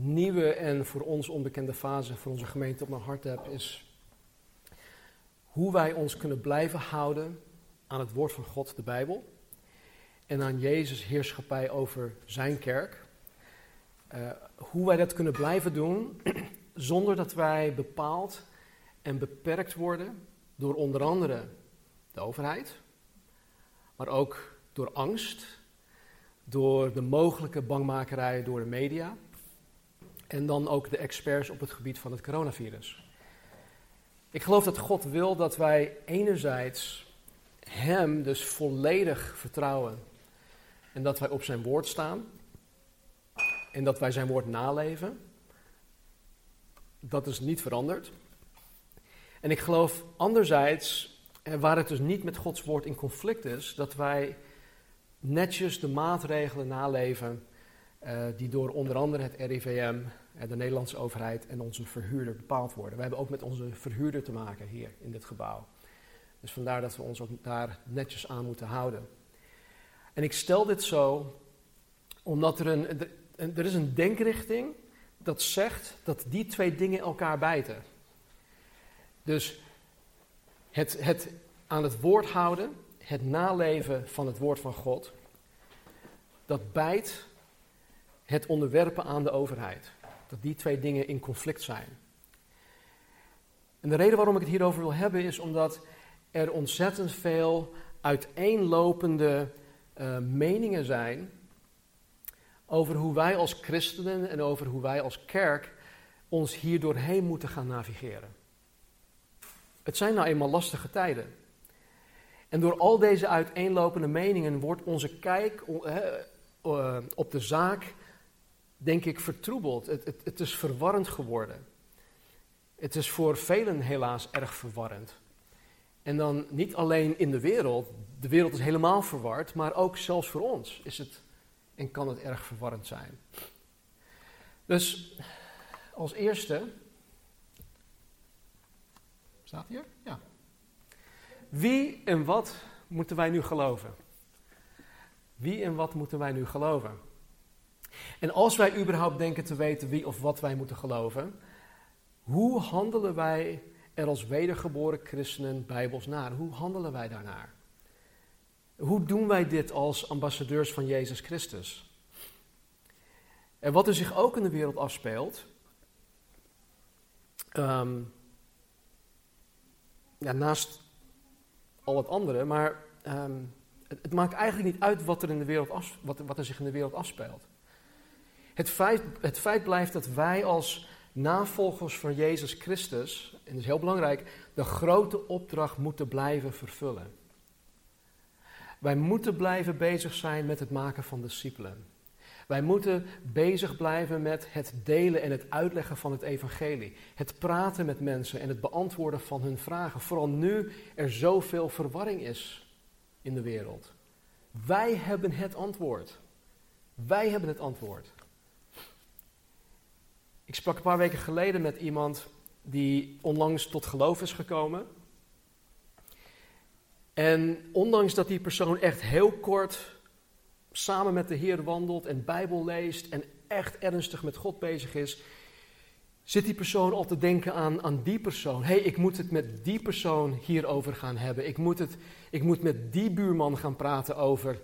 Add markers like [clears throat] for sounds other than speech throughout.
nieuwe en voor ons onbekende fase, voor onze gemeente op mijn hart heb, is hoe wij ons kunnen blijven houden aan het woord van God, de Bijbel, en aan Jezus' heerschappij over zijn kerk. Uh, hoe wij dat kunnen blijven doen [clears throat] zonder dat wij bepaald en beperkt worden door onder andere de overheid, maar ook door angst, door de mogelijke bangmakerij door de media en dan ook de experts op het gebied van het coronavirus. Ik geloof dat God wil dat wij enerzijds Hem dus volledig vertrouwen en dat wij op Zijn woord staan en dat wij Zijn woord naleven. Dat is niet veranderd. En ik geloof anderzijds, waar het dus niet met Gods woord in conflict is, dat wij netjes de maatregelen naleven uh, die door onder andere het RIVM, de Nederlandse overheid en onze verhuurder bepaald worden. We hebben ook met onze verhuurder te maken hier in dit gebouw. Dus vandaar dat we ons ook daar netjes aan moeten houden. En ik stel dit zo omdat er een, er is een denkrichting dat zegt dat die twee dingen elkaar bijten. Dus het, het aan het woord houden, het naleven van het woord van God, dat bijt het onderwerpen aan de overheid. Dat die twee dingen in conflict zijn. En de reden waarom ik het hierover wil hebben is omdat er ontzettend veel uiteenlopende uh, meningen zijn over hoe wij als christenen en over hoe wij als kerk ons hier doorheen moeten gaan navigeren. Het zijn nou eenmaal lastige tijden. En door al deze uiteenlopende meningen wordt onze kijk uh, op de zaak denk ik, vertroebeld. Het, het, het is verwarrend geworden. Het is voor velen helaas erg verwarrend. En dan niet alleen in de wereld, de wereld is helemaal verward, maar ook zelfs voor ons is het en kan het erg verwarrend zijn. Dus als eerste, staat hier? Ja. Wie en wat moeten wij nu geloven? Wie en wat moeten wij nu geloven? En als wij überhaupt denken te weten wie of wat wij moeten geloven, hoe handelen wij er als wedergeboren christenen bijbels naar? Hoe handelen wij daarnaar? Hoe doen wij dit als ambassadeurs van Jezus Christus? En wat er zich ook in de wereld afspeelt, um, ja, naast al het andere, maar um, het, het, maakt eigenlijk niet uit wat er, in de wereld af, wat, wat er zich in de wereld afspeelt. Het feit, het feit blijft dat wij als navolgers van Jezus Christus, en dat is heel belangrijk, de grote opdracht moeten blijven vervullen. Wij moeten blijven bezig zijn met het maken van discipelen. Wij moeten bezig blijven met het delen en het uitleggen van het evangelie. Het praten met mensen en het beantwoorden van hun vragen. Vooral nu er zoveel verwarring is in de wereld. Wij hebben het antwoord. Wij hebben het antwoord. Ik sprak een paar weken geleden met iemand die onlangs tot geloof is gekomen. En ondanks dat die persoon echt heel kort samen met de Heer wandelt en Bijbel leest en echt ernstig met God bezig is, zit die persoon al te denken aan, aan die persoon. Hey, ik moet het met die persoon hierover gaan hebben. Ik moet, het, ik moet met die buurman gaan praten over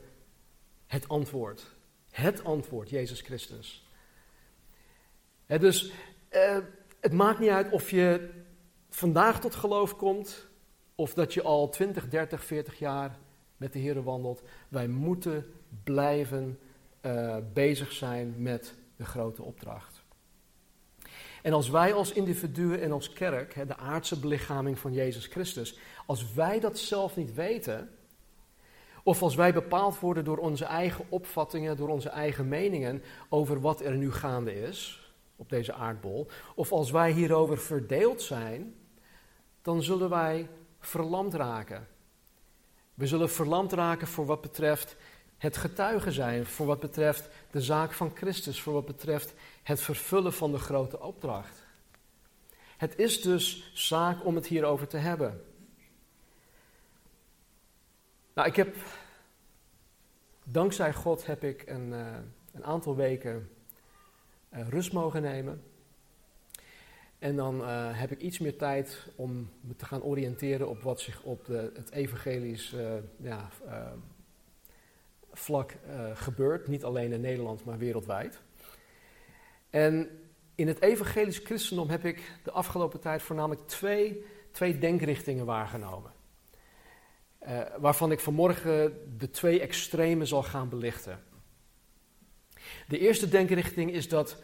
het antwoord. Het antwoord, Jezus Christus dus uh, het maakt niet uit of je vandaag tot geloof komt of dat je al 20, 30, 40 jaar met de Heer wandelt. Wij moeten blijven uh, bezig zijn met de grote opdracht. En als wij als individuen en als kerk, de aardse belichaming van Jezus Christus, als wij dat zelf niet weten, of als wij bepaald worden door onze eigen opvattingen, door onze eigen meningen over wat er nu gaande is, op deze aardbol, of als wij hierover verdeeld zijn, dan zullen wij verlamd raken. We zullen verlamd raken voor wat betreft het getuigen zijn, voor wat betreft de zaak van Christus, voor wat betreft het vervullen van de grote opdracht. Het is dus zaak om het hierover te hebben. Nou, ik heb, dankzij God heb ik een, uh, een aantal weken rust mogen nemen. En dan uh, heb ik iets meer tijd om me te gaan oriënteren op wat zich op de, het evangelisch ja, vlak gebeurt. Niet alleen in Nederland, maar wereldwijd. En in het evangelisch christendom heb ik de afgelopen tijd voornamelijk twee, twee denkrichtingen waargenomen. Waarvan ik vanmorgen de twee extremen zal gaan belichten. De eerste denkrichting is dat,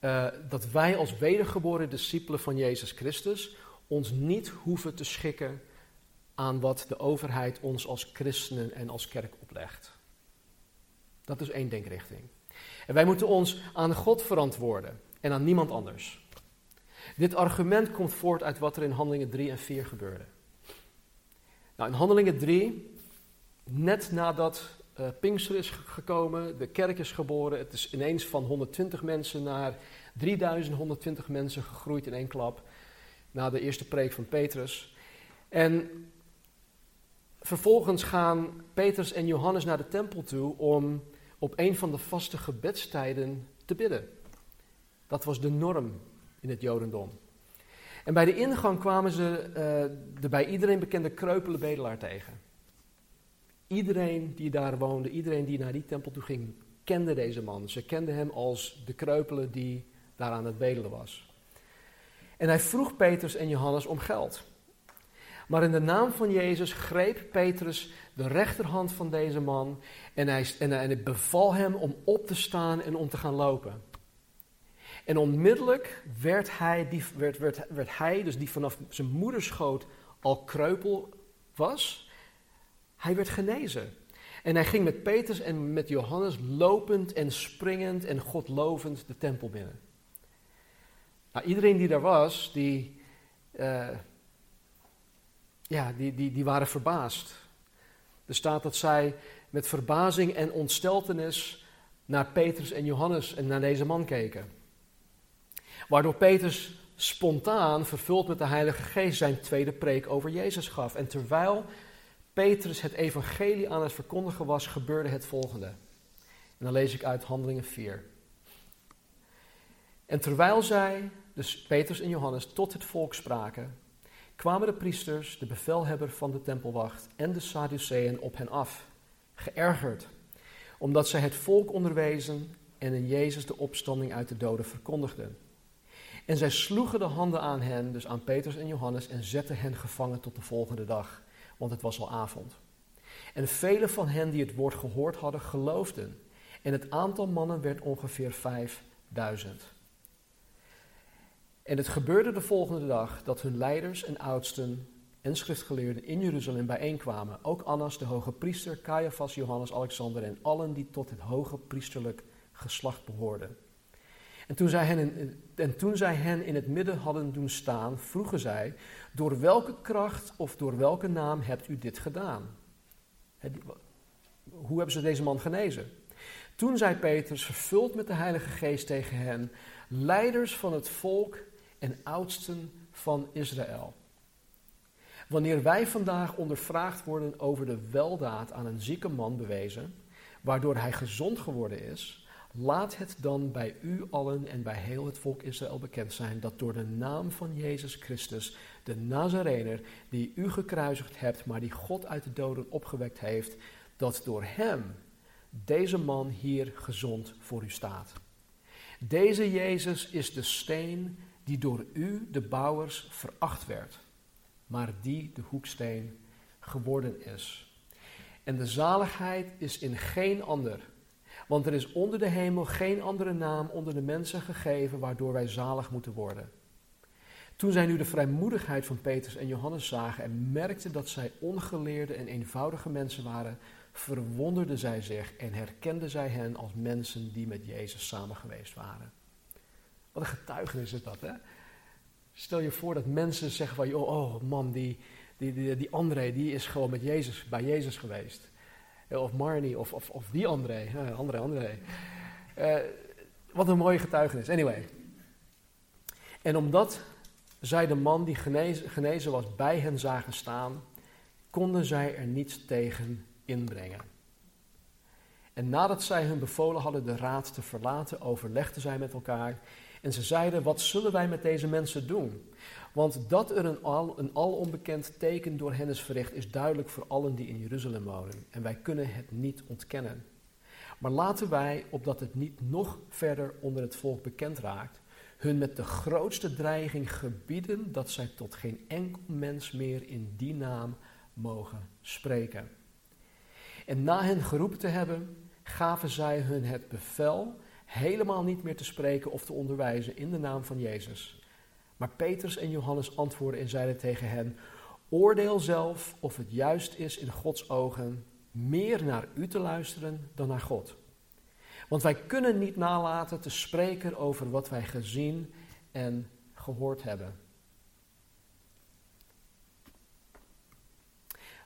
uh, dat wij als wedergeboren discipelen van Jezus Christus ons niet hoeven te schikken aan wat de overheid ons als christenen en als kerk oplegt. Dat is één denkrichting. En wij moeten ons aan God verantwoorden en aan niemand anders. Dit argument komt voort uit wat er in Handelingen 3 en 4 gebeurde. Nou, in Handelingen 3, net nadat uh, Pinkster is gekomen, de kerk is geboren, het is ineens van 120 mensen naar 3120 mensen gegroeid in één klap, na de eerste preek van Petrus. En vervolgens gaan Petrus en Johannes naar de tempel toe om op een van de vaste gebedstijden te bidden. Dat was de norm in het Jodendom. En bij de ingang kwamen ze uh, de bij iedereen bekende kreupele bedelaar tegen. Iedereen die daar woonde, iedereen die naar die tempel toe ging, kende deze man. Ze kenden hem als de kreupele die daar aan het bedelen was. En hij vroeg Petrus en Johannes om geld. Maar in de naam van Jezus greep Petrus de rechterhand van deze man en hij, en hij beval hem om op te staan en om te gaan lopen. En onmiddellijk werd hij, die, werd, werd, werd hij, dus die vanaf zijn moederschoot al kreupel was, hij werd genezen. En hij ging met Petrus en met Johannes lopend en springend en godlovend de tempel binnen. Nou, iedereen die daar was, die, uh, ja, die, die, die waren verbaasd. Er staat dat zij met verbazing en ontsteltenis naar Petrus en Johannes en naar deze man keken. Waardoor Petrus spontaan, vervuld met de Heilige Geest, zijn tweede preek over Jezus gaf. En terwijl Petrus het evangelie aan het verkondigen was, gebeurde het volgende. En dan lees ik uit Handelingen 4. En terwijl zij, dus Petrus en Johannes, tot het volk spraken, kwamen de priesters, de bevelhebber van de tempelwacht en de Sadduceeën op hen af, geërgerd, omdat zij het volk onderwezen en in Jezus de opstanding uit de doden verkondigden. En zij sloegen de handen aan hen, dus aan Petrus en Johannes, en zetten hen gevangen tot de volgende dag, want het was al avond. En vele van hen die het woord gehoord hadden, geloofden. En het aantal mannen werd ongeveer vijfduizend. En het gebeurde de volgende dag dat hun leiders en oudsten en schriftgeleerden in Jeruzalem bijeenkwamen. Ook Annas, de hoge priester, Caiaphas, Johannes, Alexander en allen die tot het hoge priesterlijk geslacht behoorden. En toen, zij hen in, en toen hen in het midden hadden doen staan, vroegen zij: Door welke kracht of door welke naam hebt u dit gedaan? Hoe hebben ze deze man genezen? Toen zei Petrus, vervuld met de Heilige Geest tegen hen: Leiders van het volk en oudsten van Israël. Wanneer wij vandaag ondervraagd worden over de weldaad aan een zieke man bewezen, waardoor hij gezond geworden is, Laat het dan bij u allen en bij heel het volk Israël bekend zijn dat door de naam van Jezus Christus, de Nazarener, die u gekruisigd hebt, maar die God uit de doden opgewekt heeft, dat door hem deze man hier gezond voor u staat. Deze Jezus is de steen die door u, de bouwers, veracht werd, maar die de hoeksteen geworden is. En de zaligheid is in geen ander want er is onder de hemel geen andere naam onder de mensen gegeven waardoor wij zalig moeten worden. Toen zij nu de vrijmoedigheid van Petrus en Johannes zagen en merkten dat zij ongeleerde en eenvoudige mensen waren, verwonderden zij zich en herkenden zij hen als mensen die met Jezus samen geweest waren. Wat een getuigenis is dat, hè? Stel je voor dat mensen zeggen van, oh, oh man, die, die, die, die André, die is gewoon met Jezus, bij Jezus geweest. Of Marnie, of, of, of die André, André, André. Uh, wat een mooie getuigenis. Anyway. En omdat zij de man die genezen, genezen was bij hen zagen staan, konden zij er niets tegen inbrengen. En nadat zij hun bevolen hadden de raad te verlaten, overlegden zij met elkaar. En ze zeiden: Wat zullen wij met deze mensen doen? Want dat er een, al, een alonbekend teken door hen is verricht, is duidelijk voor allen die in Jeruzalem wonen. En wij kunnen het niet ontkennen. Maar laten wij, opdat het niet nog verder onder het volk bekend raakt, hun met de grootste dreiging gebieden dat zij tot geen enkel mens meer in die naam mogen spreken. En na hen geroepen te hebben, gaven zij hun het bevel helemaal niet meer te spreken of te onderwijzen in de naam van Jezus. Maar Petrus en Johannes antwoordden en zeiden tegen hen: Oordeel zelf of het juist is in Gods ogen meer naar u te luisteren dan naar God. Want wij kunnen niet nalaten te spreken over wat wij gezien en gehoord hebben.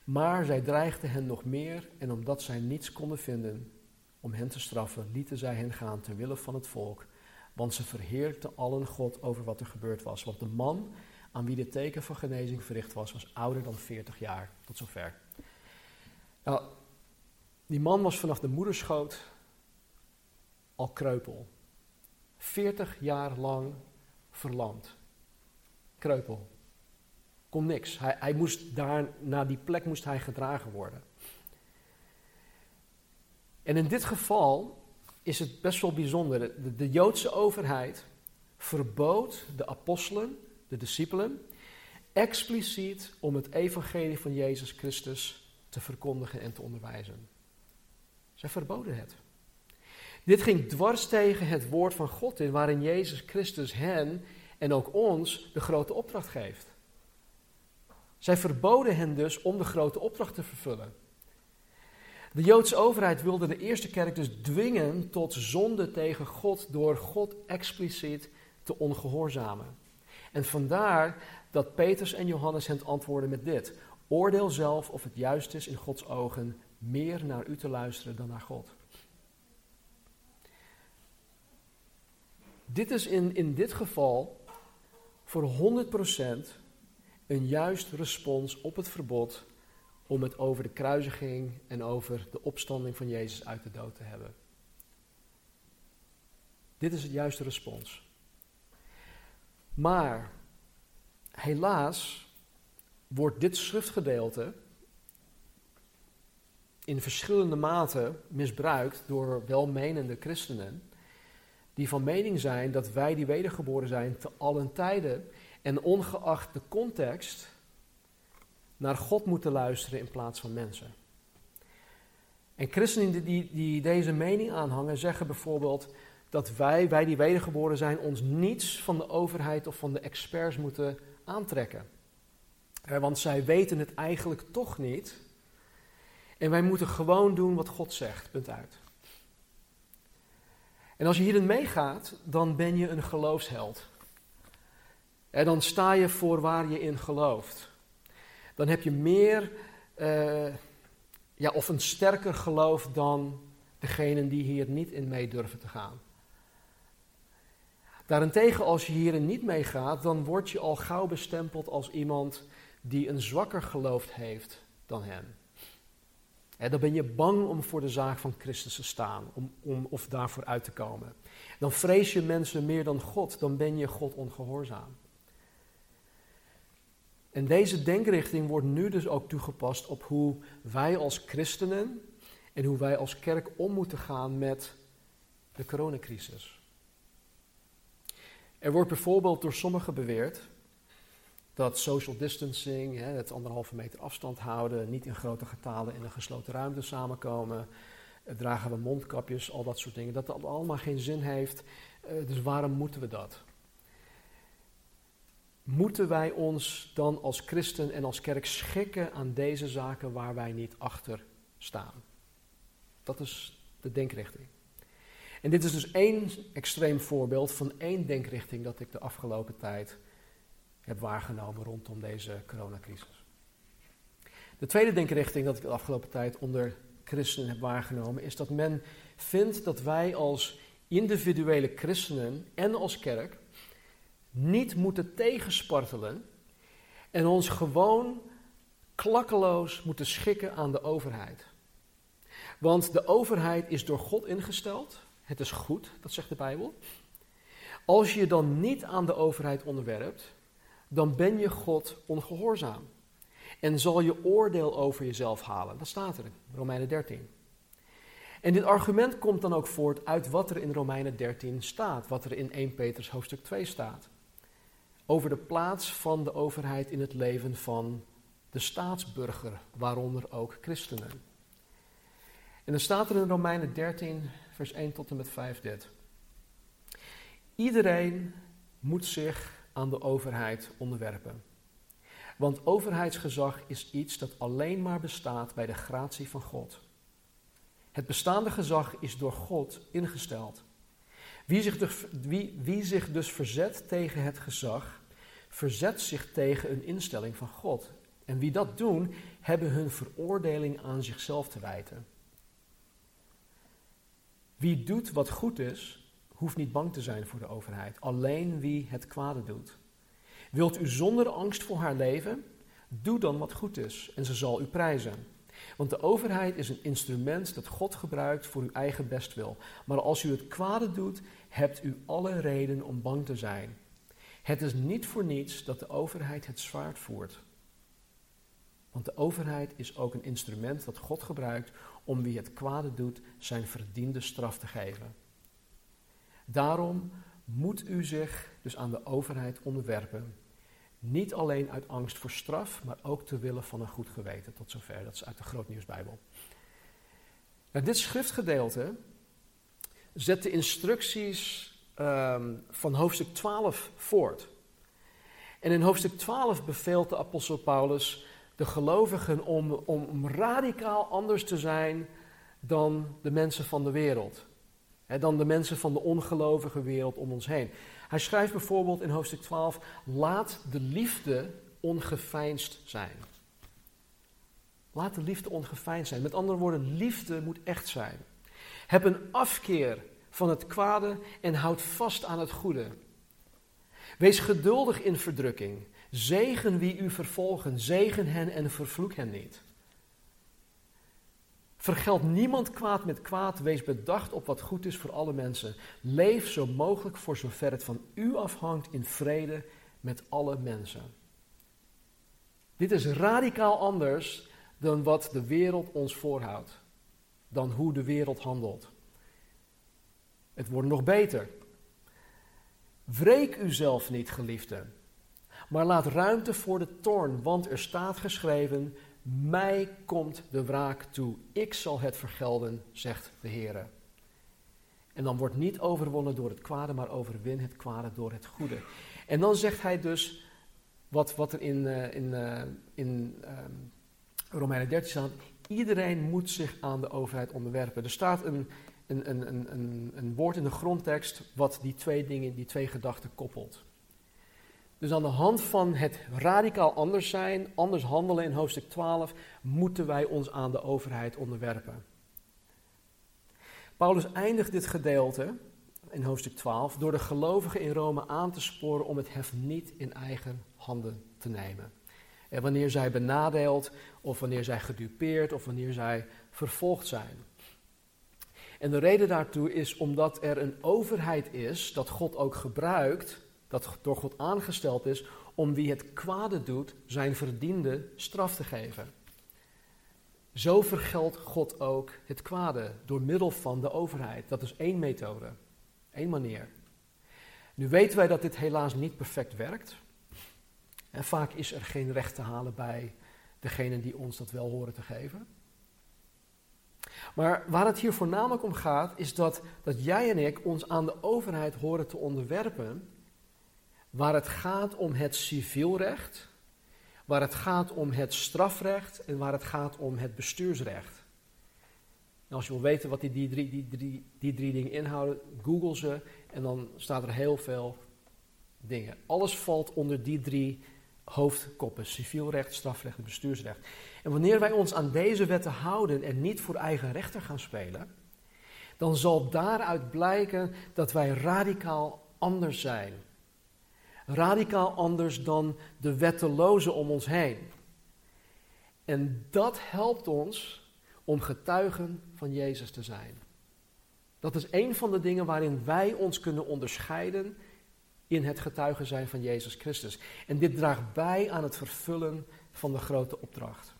Maar zij dreigden hen nog meer en omdat zij niets konden vinden om hen te straffen, lieten zij hen gaan ter wille van het volk. Want ze verheerlijkten allen God over wat er gebeurd was. Want de man aan wie de teken van genezing verricht was, was ouder dan 40 jaar. Tot zover. Nou, die man was vanaf de moederschoot al kreupel. 40 jaar lang verlamd. Kreupel. Kon niks. Hij, hij moest daar, naar die plek moest hij gedragen worden. En in dit geval is het best wel bijzonder. De, de Joodse overheid verbood de apostelen, de discipelen, expliciet om het evangelie van Jezus Christus te verkondigen en te onderwijzen. Zij verboden het. Dit ging dwars tegen het woord van God in, waarin Jezus Christus hen en ook ons de grote opdracht geeft. Zij verboden hen dus om de grote opdracht te vervullen. De Joodse overheid wilde de eerste kerk dus dwingen tot zonde tegen God door God expliciet te ongehoorzamen. En vandaar dat Petrus en Johannes hen antwoorden met dit: Oordeel zelf of het juist is in Gods ogen meer naar u te luisteren dan naar God. Dit is in, in dit geval voor 100% een juist respons op het verbod om het over de kruisiging en over de opstanding van Jezus uit de dood te hebben. Dit is het juiste respons. Maar helaas wordt dit schriftgedeelte in verschillende maten misbruikt door welmenende christenen die van mening zijn dat wij die wedergeboren zijn te allen tijden en ongeacht de context naar God moeten luisteren in plaats van mensen. En christenen die, die deze mening aanhangen zeggen bijvoorbeeld dat wij, wij die wedergeboren zijn, ons niets van de overheid of van de experts moeten aantrekken. Eh, want zij weten het eigenlijk toch niet. En wij moeten gewoon doen wat God zegt. Punt uit. En als je hierin meegaat, dan ben je een geloofsheld. En dan sta je voor waar je in gelooft. Dan heb je meer, uh, ja, of een sterker geloof dan degenen die hier niet in mee durven te gaan. Daarentegen, als je hierin niet meegaat, dan word je al gauw bestempeld als iemand die een zwakker geloof heeft dan hen dan ben je bang om voor de zaak van Christus te staan, om, om, of daarvoor uit te komen. Dan vrees je mensen meer dan God, dan ben je God ongehoorzaam. En deze denkrichting wordt nu dus ook toegepast op hoe wij als christenen en hoe wij als kerk om moeten gaan met de coronacrisis. Er wordt bijvoorbeeld door sommigen beweerd dat social distancing, het anderhalve meter afstand houden, niet in grote getalen in een gesloten ruimte samenkomen, eh, dragen we mondkapjes, al dat soort dingen, dat dat allemaal geen zin heeft. Eh, dus waarom moeten we dat? Moeten wij ons dan als christen en als kerk schikken aan deze zaken waar wij niet achter staan? Dat is de denkrichting. En dit is dus één extreem voorbeeld van één denkrichting dat ik de afgelopen tijd heb waargenomen rondom deze coronacrisis. De tweede denkrichting dat ik de afgelopen tijd onder christenen heb waargenomen is dat men vindt dat wij als individuele christenen en als kerk niet moeten tegenspartelen en ons gewoon klakkeloos moeten schikken aan de overheid. Want de overheid is door God ingesteld. Het is goed, dat zegt de Bijbel. Als je dan niet aan de overheid onderwerpt, dan ben je God ongehoorzaam. En zal je oordeel over jezelf halen. Dat staat er in Romeinen 13. En dit argument komt dan ook voort uit wat er in Romeinen 13 staat, wat er in 1 Petrus hoofdstuk 2 staat. Over de plaats van de overheid in het leven van de staatsburger, waaronder ook christenen. En dan staat er in Romeinen 13, vers 1 tot en met 5 dit. Iedereen moet zich aan de overheid onderwerpen. Want overheidsgezag is iets dat alleen maar bestaat bij de gratie van God. Het bestaande gezag is door God ingesteld. Wie zich, dus, wie, wie zich dus verzet tegen het gezag, verzet zich tegen een instelling van God. En wie dat doen, hebben hun veroordeling aan zichzelf te wijten. Wie doet wat goed is, hoeft niet bang te zijn voor de overheid. Alleen wie het kwade doet. Wilt u zonder angst voor haar leven? Doe dan wat goed is en ze zal u prijzen. Want de overheid is een instrument dat God gebruikt voor uw eigen bestwil. Maar als u het kwade doet, hebt u alle reden om bang te zijn. Het is niet voor niets dat de overheid het zwaard voert. Want de overheid is ook een instrument dat God gebruikt om wie het kwade doet zijn verdiende straf te geven. Daarom moet u zich dus aan de overheid onderwerpen. Niet alleen uit angst voor straf, maar ook te willen van een goed geweten. Tot zover, dat is uit de Grootnieuwsbijbel. Nou, dit schriftgedeelte zet de instructies um, van hoofdstuk 12 voort. En in hoofdstuk 12 beveelt de apostel Paulus de gelovigen om, om radicaal anders te zijn dan de mensen van de wereld. dan de mensen van de ongelovige wereld om ons heen. Hij schrijft bijvoorbeeld in hoofdstuk 12: Laat de liefde ongeveinsd zijn. Laat de liefde ongeveinsd zijn. Met andere woorden, liefde moet echt zijn. Heb een afkeer van het kwade en houd vast aan het goede. Wees geduldig in verdrukking. Zegen wie u vervolgen, zegen hen en vervloek hen niet. Vergeld niemand kwaad met kwaad, wees bedacht op wat goed is voor alle mensen. Leef zo mogelijk voor zover het van u afhangt in vrede met alle mensen. Dit is radicaal anders dan wat de wereld ons voorhoudt, dan hoe de wereld handelt. Het wordt nog beter. Wreek uzelf niet, geliefde, maar laat ruimte voor de toorn, want er staat geschreven: Mij komt de wraak toe, ik zal het vergelden, zegt de Heer. En dan wordt niet overwonnen door het kwade, maar overwin het kwade door het goede. En dan zegt hij dus, wat, wat er in, uh, in, uh, in uh, Romeinen 13 staat, iedereen moet zich aan de overheid onderwerpen. Er staat een, een, een, een, een woord in de grondtekst wat die twee dingen, die twee gedachten koppelt. Dus aan de hand van het radicaal anders zijn, anders handelen in hoofdstuk 12, moeten wij ons aan de overheid onderwerpen. Paulus eindigt dit gedeelte in hoofdstuk 12 door de gelovigen in Rome aan te sporen om het hef niet in eigen handen te nemen. En wanneer zij benadeeld, of wanneer zij gedupeerd, of wanneer zij vervolgd zijn. En de reden daartoe is omdat er een overheid is dat God ook gebruikt, dat door God aangesteld is, om wie het kwade doet zijn verdiende straf te geven. Zo vergeldt God ook het kwade door middel van de overheid. Dat is één methode, één manier. Nu weten wij dat dit helaas niet perfect werkt. En vaak is er geen recht te halen bij degenen die ons dat wel horen te geven. Maar waar het hier voornamelijk om gaat, is dat, dat jij en ik ons aan de overheid horen te onderwerpen, waar het gaat om het civielrecht, waar het gaat om het strafrecht en waar het gaat om het bestuursrecht. En als je wil weten wat die, die, drie, die, drie, die drie dingen inhouden, google ze en dan staat er heel veel dingen. Alles valt onder die drie hoofdkoppen: civielrecht, strafrecht en bestuursrecht. En wanneer wij ons aan deze wetten houden en niet voor eigen rechter gaan spelen, dan zal daaruit blijken dat wij radicaal anders zijn. Radicaal anders dan de wettelozen om ons heen. En dat helpt ons om getuigen van Jezus te zijn. Dat is een van de dingen waarin wij ons kunnen onderscheiden in het getuigen zijn van Jezus Christus. En dit draagt bij aan het vervullen van de grote opdracht.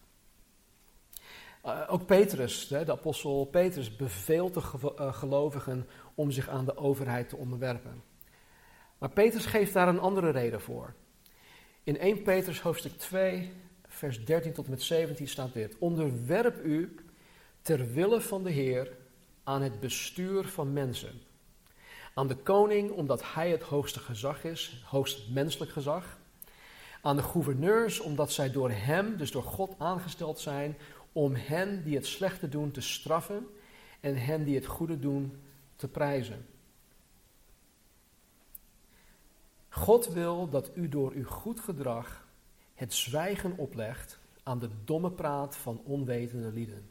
Uh, ook Petrus, de apostel Petrus, beveelt de uh, gelovigen om zich aan de overheid te onderwerpen. Maar Petrus geeft daar een andere reden voor. In 1 Petrus hoofdstuk 2, vers 13 tot en met 17 staat dit. Onderwerp u ter wille van de Heer aan het bestuur van mensen. Aan de koning omdat hij het hoogste gezag is, het hoogst menselijk gezag. Aan de gouverneurs omdat zij door hem, dus door God aangesteld zijn om hen die het slechte doen te straffen en hen die het goede doen te prijzen. God wil dat u door uw goed gedrag het zwijgen oplegt aan de domme praat van onwetende lieden.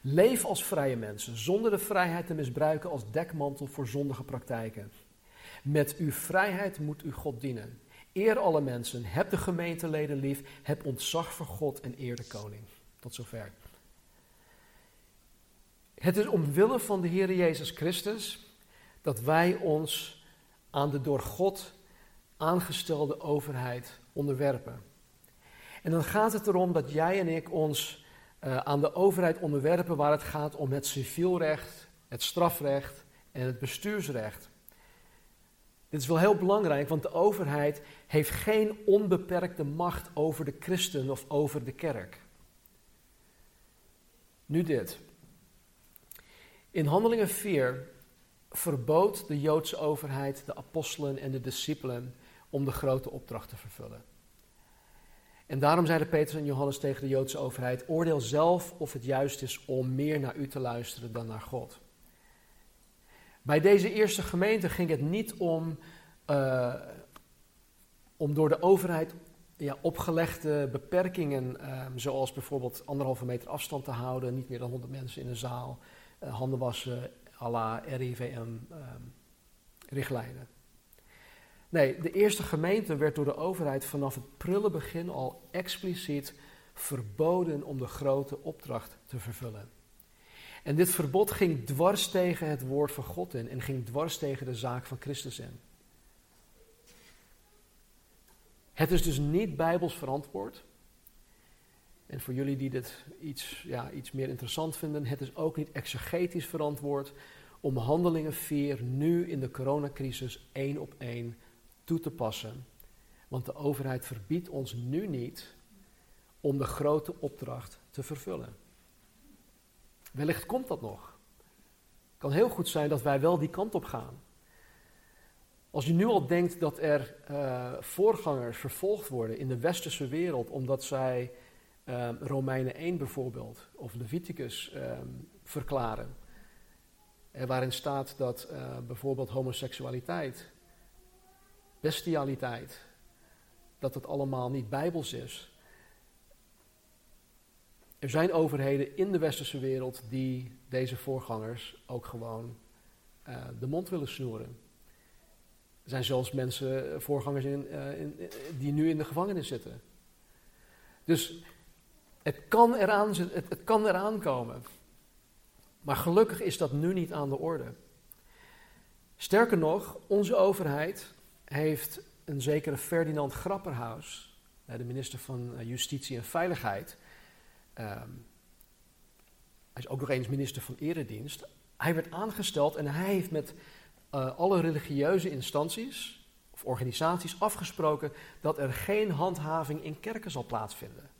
Leef als vrije mensen, zonder de vrijheid te misbruiken als dekmantel voor zondige praktijken. Met uw vrijheid moet u God dienen. Eer alle mensen, heb de gemeenteleden lief, heb ontzag voor God en eer de koning. Tot zover. Het is omwille van de Heer Jezus Christus dat wij ons aan de door God aangestelde overheid onderwerpen. En dan gaat het erom dat jij en ik ons uh, aan de overheid onderwerpen waar het gaat om het civielrecht, het strafrecht en het bestuursrecht. Dit is wel heel belangrijk, want de overheid heeft geen onbeperkte macht over de christen of over de kerk. Nu dit. In Handelingen 4 verbood de Joodse overheid de apostelen en de discipelen om de grote opdracht te vervullen. En daarom zeiden Petrus en Johannes tegen de Joodse overheid: Oordeel zelf of het juist is om meer naar u te luisteren dan naar God. Bij deze eerste gemeente ging het niet om, uh, om door de overheid ja, opgelegde beperkingen, uh, zoals bijvoorbeeld anderhalve meter afstand te houden, niet meer dan 100 mensen in een zaal, uh, handen wassen, à la RIVM-richtlijnen. Nee, de eerste gemeente werd door de overheid vanaf het prille begin al expliciet verboden om de grote opdracht te vervullen. En dit verbod ging dwars tegen het woord van God in en ging dwars tegen de zaak van Christus in. Het is dus niet bijbels verantwoord. En voor jullie die dit iets, ja, iets meer interessant vinden, het is ook niet exegetisch verantwoord om handelingen 4 nu in de coronacrisis één op één toe te passen. Want de overheid verbiedt ons nu niet om de grote opdracht te vervullen. Wellicht komt dat nog. Het kan heel goed zijn dat wij wel die kant op gaan. Als je nu al denkt dat er uh, voorgangers vervolgd worden in de westerse wereld omdat zij uh, Romeinen 1 bijvoorbeeld of Leviticus uh, verklaren, waarin staat dat eh, bijvoorbeeld homoseksualiteit bestialiteit, dat het allemaal niet bijbels is. Er zijn overheden in de westerse wereld die deze voorgangers ook gewoon uh, de mond willen snoeren. Er zijn zelfs mensen, eh, voorgangers in, in, die nu in de gevangenis zitten. Dus het kan, eraan, het, het kan eraan komen. Maar gelukkig is dat nu niet aan de orde. Sterker nog, onze overheid heeft een zekere Ferdinand Grapperhaus, eh, de minister van eh, Justitie en Veiligheid, ehm, hij is ook nog eens minister van Eredienst, hij werd aangesteld en hij heeft met uh, alle religieuze instanties of organisaties afgesproken dat er geen handhaving in kerken zal plaatsvinden.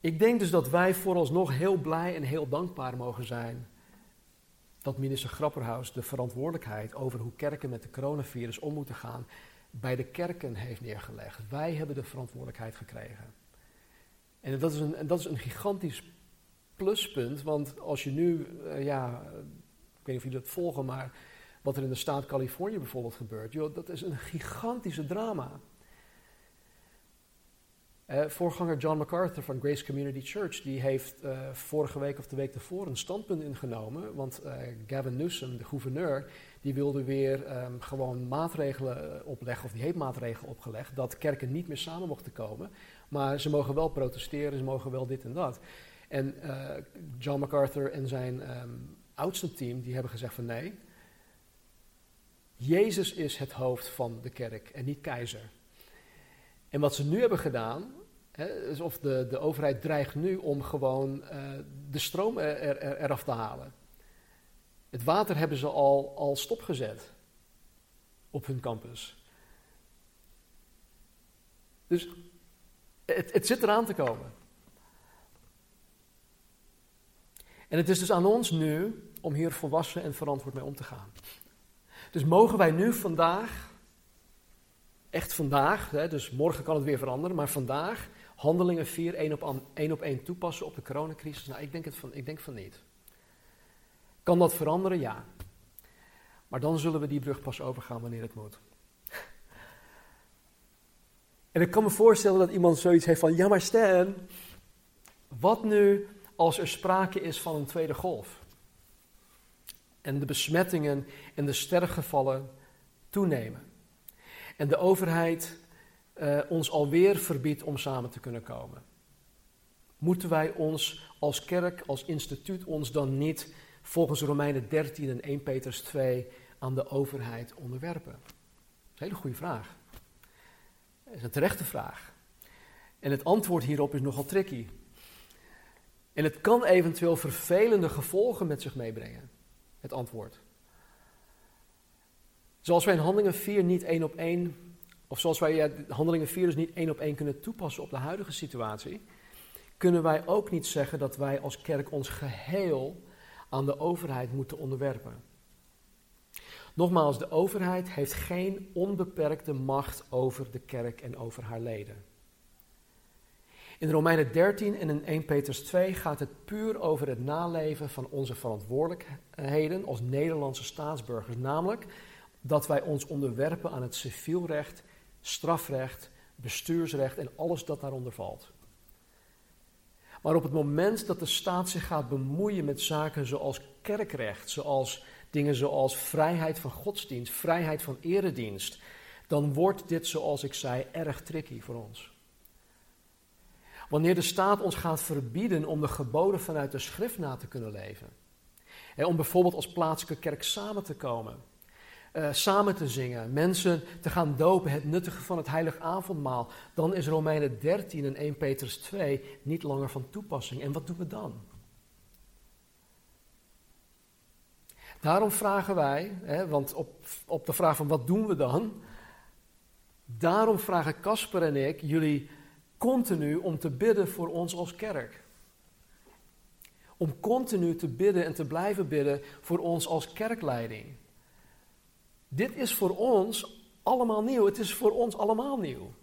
Ik denk dus dat wij vooralsnog heel blij en heel dankbaar mogen zijn dat minister Grapperhaus de verantwoordelijkheid over hoe kerken met de coronavirus om moeten gaan bij de kerken heeft neergelegd. Wij hebben de verantwoordelijkheid gekregen. En dat is een, dat is een gigantisch pluspunt. Want als je nu, eh, ja, ik weet niet of jullie dat volgen, maar wat er in de staat Californië bijvoorbeeld gebeurt, joh, dat is een gigantische drama. Uh, voorganger John MacArthur van Grace Community Church, die heeft uh, vorige week of de week ervoor een standpunt ingenomen. Want uh, Gavin Newsom, de gouverneur, die wilde weer um, gewoon maatregelen opleggen, of die heeft maatregelen opgelegd, dat kerken niet meer samen mochten komen. Maar ze mogen wel protesteren, ze mogen wel dit en dat. En John MacArthur en zijn um, oudste team, die hebben gezegd van nee, Jezus is het hoofd van de kerk en niet keizer. En wat ze nu hebben gedaan, hè, of de, de overheid dreigt nu om gewoon uh, de stroom er, er, eraf te halen. Het water hebben ze al, al stopgezet op hun campus. Dus het, het zit eraan te komen. En het is dus aan ons nu om hier volwassen en verantwoord mee om te gaan. Dus mogen wij nu vandaag, echt vandaag, hè, dus morgen kan het weer veranderen, maar vandaag handelingen 4 één op, één op toepassen op de coronacrisis? Nou, ik denk, het van, ik denk van niet. Kan dat veranderen? Ja. Maar dan zullen we die brug pas overgaan wanneer het moet. [laughs] En ik kan me voorstellen dat iemand zoiets heeft van, ja maar Stan, wat nu als er sprake is van een tweede golf? en de besmettingen en de sterfgevallen toenemen. En de overheid uh, ons alweer verbiedt om samen te kunnen komen. Moeten wij ons als kerk, als instituut, ons dan niet volgens Romeinen 13 en 1 Petrus 2 aan de overheid onderwerpen? Dat is een hele goede vraag. Dat is een terechte vraag. En het antwoord hierop is nogal tricky. En het kan eventueel vervelende gevolgen met zich meebrengen het antwoord. Zoals wij in Handelingen 4 niet één op één, of zoals wij Handelingen 4 dus niet één op één kunnen toepassen op de huidige situatie, kunnen wij ook niet zeggen dat wij als kerk ons geheel aan de overheid moeten onderwerpen. Nogmaals, de overheid heeft geen onbeperkte macht over de kerk en over haar leden. In Romeinen 13 en in 1 Petrus 2 gaat het puur over het naleven van onze verantwoordelijkheden als Nederlandse staatsburgers. Namelijk dat wij ons onderwerpen aan het civielrecht, strafrecht, bestuursrecht en alles dat daaronder valt. Maar op het moment dat de staat zich gaat bemoeien met zaken zoals kerkrecht, zoals dingen zoals vrijheid van godsdienst, vrijheid van eredienst, dan wordt dit, zoals ik zei, erg tricky voor ons. Wanneer de staat ons gaat verbieden om de geboden vanuit de schrift na te kunnen leven. om bijvoorbeeld als plaatselijke kerk samen te komen. Uh, samen te zingen, mensen te gaan dopen, het nuttige van het heilig avondmaal, dan is Romeinen 13 en 1 Petrus 2 niet langer van toepassing. En wat doen we dan? Daarom vragen wij, hè, want op, op de vraag van wat doen we dan, daarom vragen Casper en ik jullie continu om te bidden voor ons als kerk. Om continu te bidden en te blijven bidden voor ons als kerkleiding. Dit is voor ons allemaal nieuw. Het is voor ons allemaal nieuw.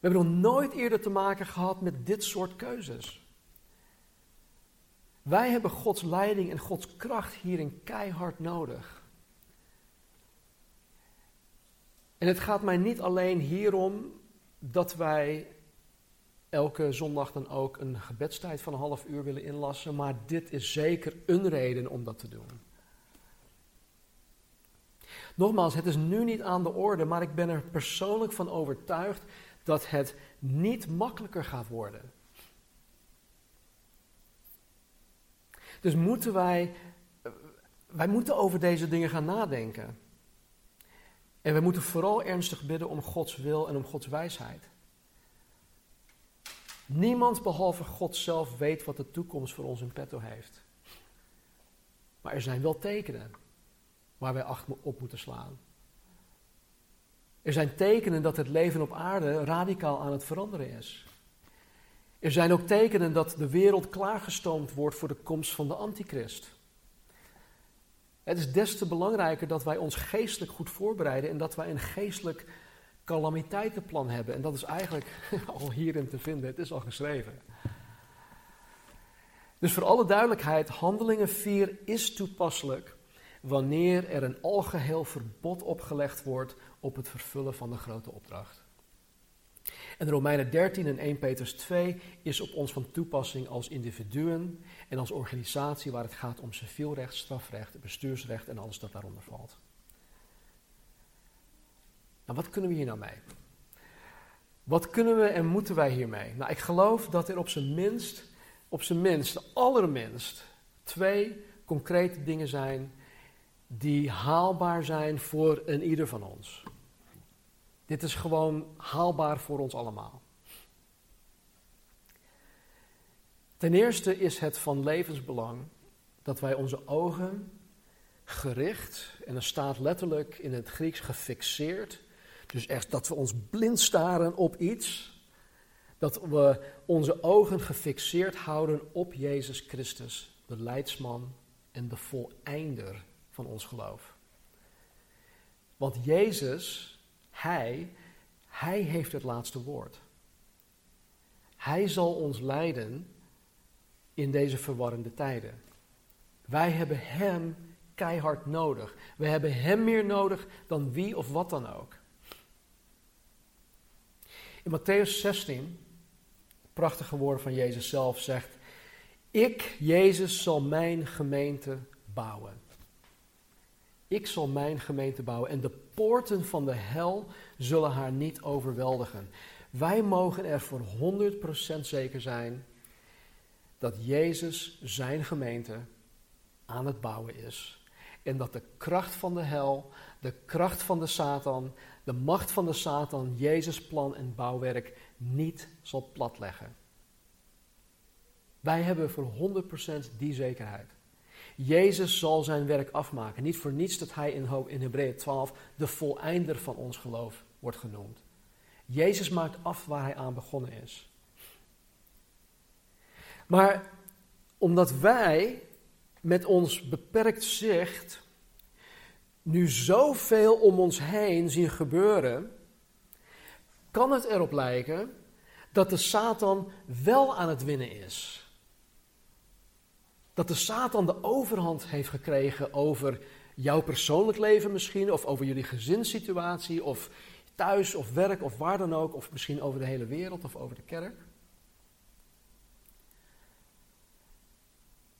We hebben nog nooit eerder te maken gehad met dit soort keuzes. Wij hebben Gods leiding en Gods kracht hierin keihard nodig. En het gaat mij niet alleen hierom dat wij elke zondag dan ook een gebedstijd van een half uur willen inlassen, maar dit is zeker een reden om dat te doen. Nogmaals, het is nu niet aan de orde, maar ik ben er persoonlijk van overtuigd dat het niet makkelijker gaat worden. Dus moeten wij, wij moeten over deze dingen gaan nadenken. En we moeten vooral ernstig bidden om Gods wil en om Gods wijsheid. Niemand behalve God zelf weet wat de toekomst voor ons in petto heeft. Maar er zijn wel tekenen waar wij acht op moeten slaan. Er zijn tekenen dat het leven op aarde radicaal aan het veranderen is. Er zijn ook tekenen dat de wereld klaargestoomd wordt voor de komst van de antichrist. Het is des te belangrijker dat wij ons geestelijk goed voorbereiden en dat wij een geestelijk calamiteitenplan hebben. En dat is eigenlijk [laughs] al hierin te vinden. Het is al geschreven. Dus voor alle duidelijkheid, Handelingen 4 is toepasselijk wanneer er een algeheel verbod opgelegd wordt op het vervullen van de grote opdracht. En Romeinen 13 en 1 Petrus 2 is op ons van toepassing als individuen en als organisatie waar het gaat om civielrecht, strafrecht, bestuursrecht en alles dat daaronder valt. Nou, wat kunnen we hier nou mee? Wat kunnen we en moeten wij hiermee? Nou, ik geloof dat er op zijn minst, op zijn minst, allerminst, twee concrete dingen zijn die haalbaar zijn voor een ieder van ons. Dit is gewoon haalbaar voor ons allemaal. Ten eerste is het van levensbelang dat wij onze ogen gericht, en er staat letterlijk in het Grieks gefixeerd, dus echt dat we ons blind staren op iets, dat we onze ogen gefixeerd houden op Jezus Christus, de leidsman en de voleinder van ons geloof. Want Jezus hij, hij heeft het laatste woord. Hij zal ons leiden in deze verwarrende tijden. Wij hebben Hem keihard nodig. We hebben Hem meer nodig dan wie of wat dan ook. In Matthäus 16, prachtige woorden van Jezus zelf, zegt: Ik, Jezus, zal mijn gemeente bouwen. Ik zal mijn gemeente bouwen en de poorten van de hel zullen haar niet overweldigen. Wij mogen er voor 100% zeker zijn dat Jezus zijn gemeente aan het bouwen is. En dat de kracht van de hel, de kracht van de Satan, de macht van de Satan, Jezus' plan en bouwwerk niet zal platleggen. Wij hebben voor 100% die zekerheid. Jezus zal zijn werk afmaken. Niet voor niets dat hij in, in Hebreeën 12 de voleinder van ons geloof wordt genoemd. Jezus maakt af waar hij aan begonnen is. Maar omdat wij met ons beperkt zicht nu zoveel om ons heen zien gebeuren, kan het erop lijken dat de Satan wel aan het winnen is dat de Satan de overhand heeft gekregen over jouw persoonlijk leven misschien, of over jullie gezinssituatie, of thuis of werk of waar dan ook, of misschien over de hele wereld of over de kerk.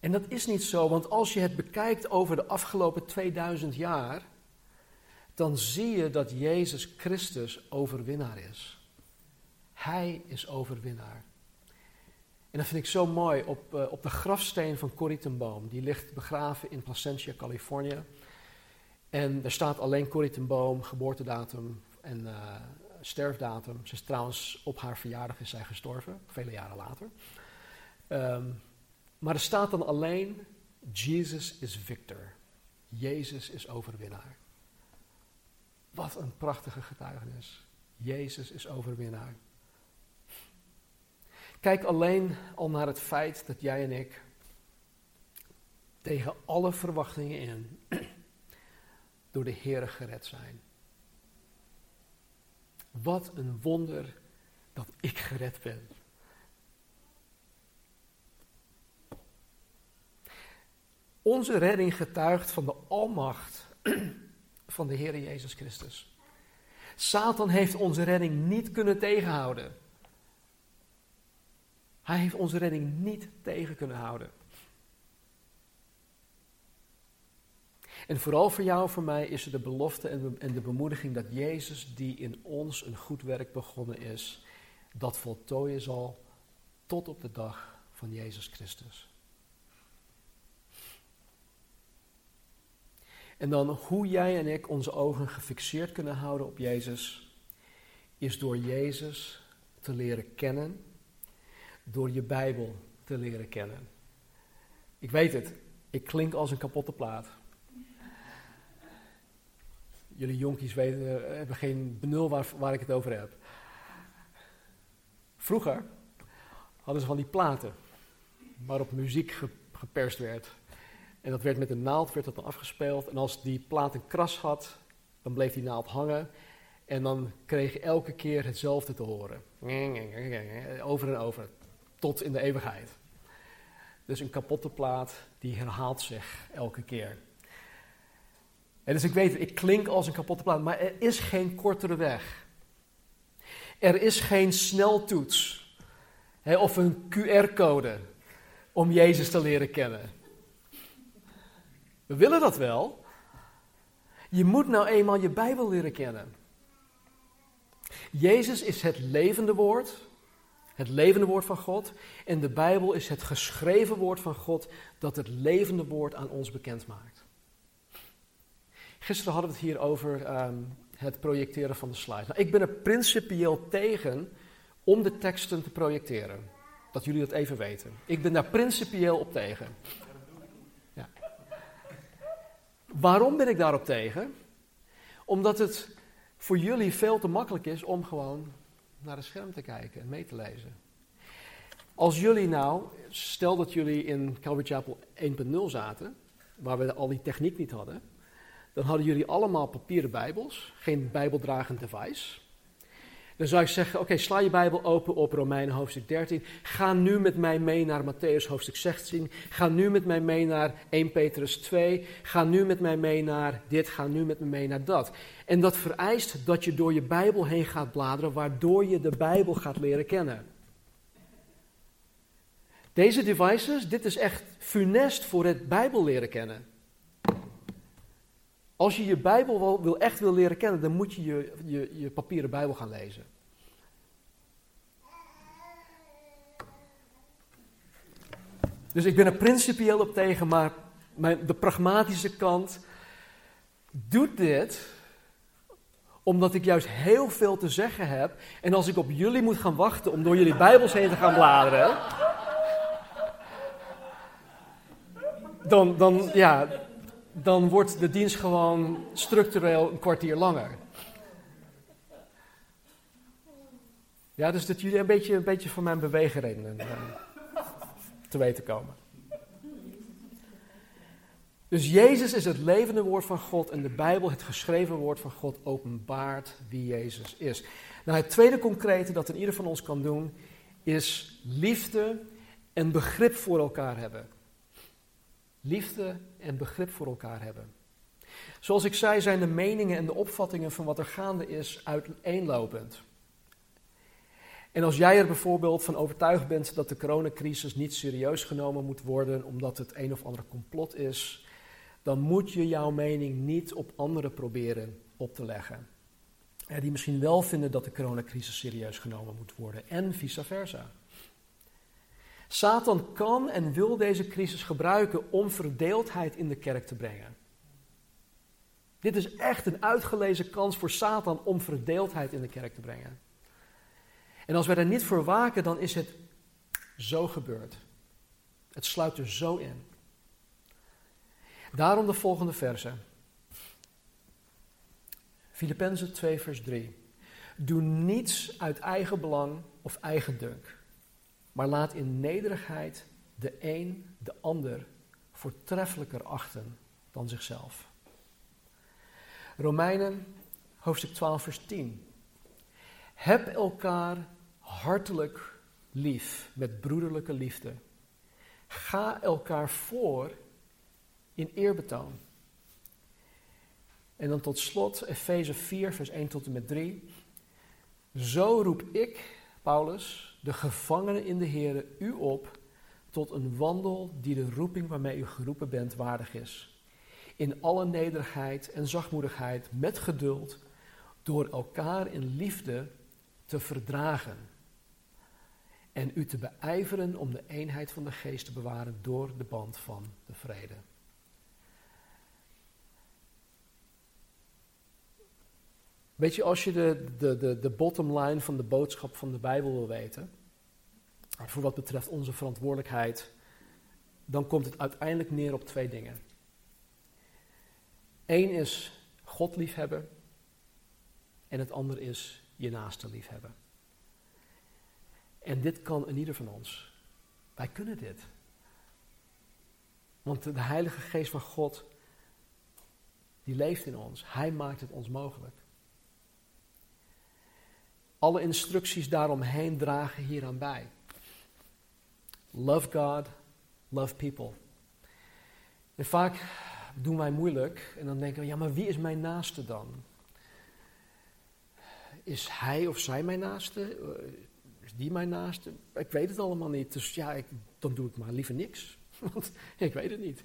En dat is niet zo, want als je het bekijkt over de afgelopen 2000 jaar, dan zie je dat Jezus Christus overwinnaar is. Hij is overwinnaar. En dat vind ik zo mooi op, uh, op de grafsteen van Corrie. Die ligt begraven in Placentia, Californië. En daar staat alleen Corrie geboortedatum en uh, sterfdatum. Ze is trouwens op haar verjaardag is zij gestorven, vele jaren later. Um, maar er staat dan alleen, Jesus is victor. Jezus is overwinnaar. Wat een prachtige getuigenis. Jezus is overwinnaar. Kijk alleen al naar het feit dat jij en ik tegen alle verwachtingen in [clears throat] door de Heer gered zijn. Wat een wonder dat ik gered ben. Onze redding getuigt van de almacht [clears throat] van de Heer Jezus Christus. Satan heeft onze redding niet kunnen tegenhouden. Hij heeft onze redding niet tegen kunnen houden. En vooral voor jou en voor mij is er de belofte en de bemoediging dat Jezus, die in ons een goed werk begonnen is, dat voltooien zal tot op de dag van Jezus Christus. En dan hoe jij en ik onze ogen gefixeerd kunnen houden op Jezus, is door Jezus te leren kennen door je Bijbel te leren kennen. Ik weet het, ik klink als een kapotte plaat. Jullie jonkies weten, eh, hebben geen benul waar, ik het over heb. Vroeger hadden ze van die platen waarop muziek geperst werd. En dat werd met een naald werd dat dan afgespeeld. En als die plaat een kras had, dan bleef die naald hangen. En dan kreeg je elke keer hetzelfde te horen. Over en over. Tot in de eeuwigheid. Dus een kapotte plaat die herhaalt zich elke keer. En dus ik weet, ik klink als een kapotte plaat, maar er is geen kortere weg. Er is geen sneltoets hè, of een QR-code om Jezus te leren kennen. We willen dat wel. Je moet nou eenmaal je Bijbel leren kennen. Jezus is het levende woord, het levende woord van God. En de Bijbel is het geschreven woord van God dat het levende woord aan ons bekend maakt. Gisteren hadden we het hier over ehm, het projecteren van de slides. Nou, ik ben er principieel tegen om de teksten te projecteren. Dat jullie dat even weten. Ik ben daar principieel op tegen. Ja. Waarom ben ik daarop tegen? Omdat het voor jullie veel te makkelijk is om gewoon naar het scherm te kijken en mee te lezen. Als jullie nou, stel dat jullie in Calvary Chapel 1.0 zaten, waar we al die techniek niet hadden, dan hadden jullie allemaal papieren Bijbels, geen Bijbeldragend device. Dan zou ik zeggen: Oké, sla je Bijbel open op Romeinen hoofdstuk 13. Ga nu met mij mee naar Matthäus hoofdstuk 16. Ga nu met mij mee naar 1 Petrus 2. Ga nu met mij mee naar dit. Ga nu met me mee naar dat. En dat vereist dat je door je Bijbel heen gaat bladeren, waardoor je de Bijbel gaat leren kennen. Deze devices, dit is echt funest voor het Bijbel leren kennen. Als je je Bijbel wil, echt wil leren kennen, dan moet je je, je je papieren Bijbel gaan lezen. Dus ik ben er principieel op tegen, maar mijn, de pragmatische kant doet dit omdat ik juist heel veel te zeggen heb. En als ik op jullie moet gaan wachten om door jullie Bijbels heen te gaan bladeren. Dan, dan, ja, dan wordt de dienst gewoon structureel een kwartier langer. Ja, dus dat jullie een beetje, een beetje van mijn beweegredenen uh, te weten komen. Dus Jezus is het levende woord van God en de Bijbel, het geschreven woord van God, openbaart wie Jezus is. Nou, het tweede concrete dat een ieder van ons kan doen, is liefde en begrip voor elkaar hebben liefde en begrip voor elkaar hebben. Zoals ik zei, zijn de meningen en de opvattingen van wat er gaande is uiteenlopend. En als jij er bijvoorbeeld van overtuigd bent dat de coronacrisis niet serieus genomen moet worden omdat het een of ander complot is, dan moet je jouw mening niet op anderen proberen op te leggen. Die misschien wel vinden dat de coronacrisis serieus genomen moet worden en vice versa. Satan kan en wil deze crisis gebruiken om verdeeldheid in de kerk te brengen. Dit is echt een uitgelezen kans voor Satan om verdeeldheid in de kerk te brengen. En als wij er niet voor waken, dan is het zo gebeurd. Het sluit er zo in. Daarom de volgende verse. Filippenzen 2, vers 3. Doe niets uit eigen belang of eigen dunk maar laat in nederigheid de een de ander voortreffelijker achten dan zichzelf. Romeinen hoofdstuk 12, vers 10. Heb elkaar hartelijk lief met broederlijke liefde. Ga elkaar voor in eerbetoon. En dan tot slot Efeze 4, vers 1 tot en met 3. Zo roep ik, Paulus, de gevangenen in de Heer u op tot een wandel die de roeping waarmee u geroepen bent waardig is. In alle nederigheid en zachtmoedigheid, met geduld, door elkaar in liefde te verdragen. En u te beijveren om de eenheid van de geest te bewaren door de band van de vrede. Weet je, als je de, de, de, de bottom line van de boodschap van de Bijbel wil weten, voor wat betreft onze verantwoordelijkheid, dan komt het uiteindelijk neer op twee dingen. Eén is God liefhebben en het andere is je naaste liefhebben. En dit kan in ieder van ons. Wij kunnen dit. Want de Heilige Geest van God, die leeft in ons. Hij maakt het ons mogelijk. Alle instructies daaromheen dragen hieraan bij. Love God, love people. En vaak doen wij moeilijk en dan denken we, ja, maar wie is mijn naaste dan? Is hij of zij mijn naaste? Eh, is die mijn naaste? Ik weet het allemaal niet, dus ja, ik, dan doe ik maar liever niks. [laughs] Want ik weet het niet.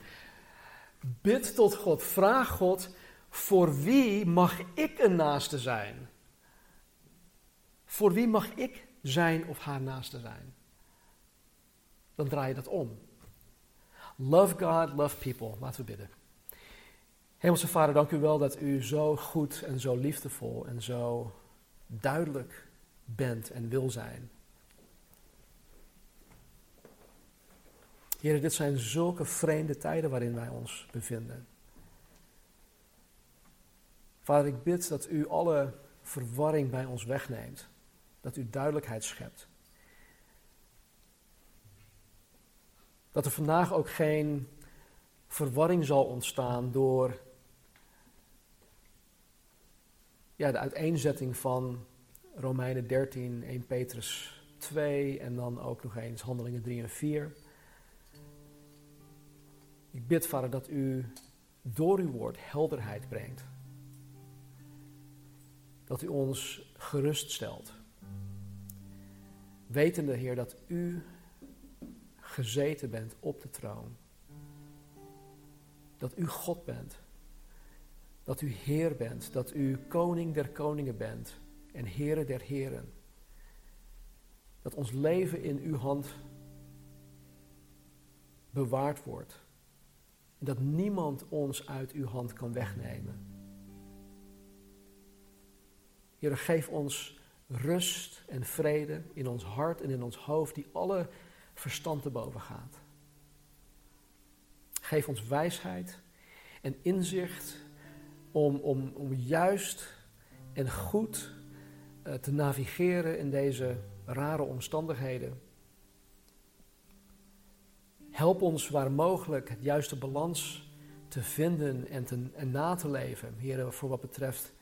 Bid tot God, vraag God, voor wie mag ik een naaste zijn? Voor wie mag ik zijn of haar naaste zijn? Dan draai je dat om. Love God, love people. Laten we bidden. Hemelse Vader, dank u wel dat u zo goed en zo liefdevol en zo duidelijk bent en wil zijn. Heer, dit zijn zulke vreemde tijden waarin wij ons bevinden. Vader, ik bid dat u alle verwarring bij ons wegneemt. Dat u duidelijkheid schept. Dat er vandaag ook geen verwarring zal ontstaan door ja, de uiteenzetting van Romeinen 13, 1 Petrus 2 en dan ook nog eens Handelingen 3 en 4. Ik bid, Vader, dat u door uw woord helderheid brengt. Dat u ons geruststelt. Wetende, Heer, dat u gezeten bent op de troon. Dat u God bent. Dat u Heer bent. Dat u Koning der Koningen bent. En Heere der Heren. Dat ons leven in uw hand bewaard wordt. En dat niemand ons uit uw hand kan wegnemen. Heer, geef ons rust en vrede in ons hart en in ons hoofd, die alle verstand te boven gaat. Geef ons wijsheid en inzicht om, om, om juist en goed uh, te navigeren in deze rare omstandigheden. Help ons waar mogelijk het juiste balans te vinden en, te, en na te leven, Heer, voor wat betreft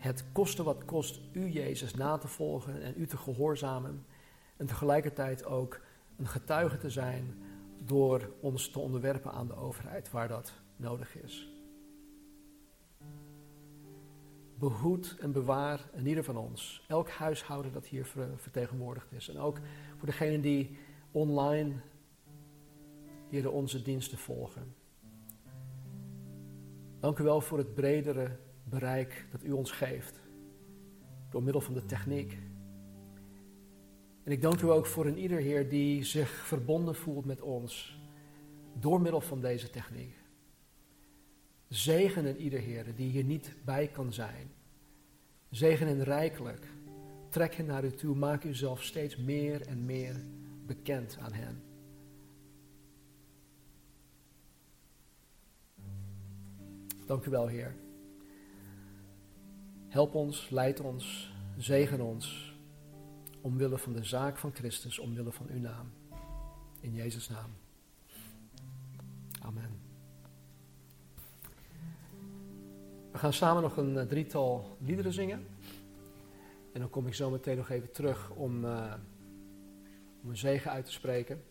het kosten wat kost u, Jezus, na te volgen en u te gehoorzamen. En tegelijkertijd ook een getuige te zijn door ons te onderwerpen aan de overheid waar dat nodig is. Behoed en bewaar in ieder van ons, elk huishouden dat hier vertegenwoordigd is. En ook voor degenen die online hier onze diensten volgen. Dank u wel voor het bredere bereik dat u ons geeft. Door middel van de techniek. En ik dank u ook voor een ieder Heer die zich verbonden voelt met ons. Door middel van deze techniek. Zegen een ieder Heer die hier niet bij kan zijn. Zegen hen rijkelijk. Trek hen naar u toe. Maak uzelf steeds meer en meer bekend aan hen. Dank u wel, Heer. Help ons, leid ons, zegen ons, omwille van de zaak van Christus, omwille van uw naam. In Jezus' naam. Amen. We gaan samen nog een eh, drietal liederen zingen. En dan kom ik zo meteen nog even terug om, uh, om een zegen uit te spreken.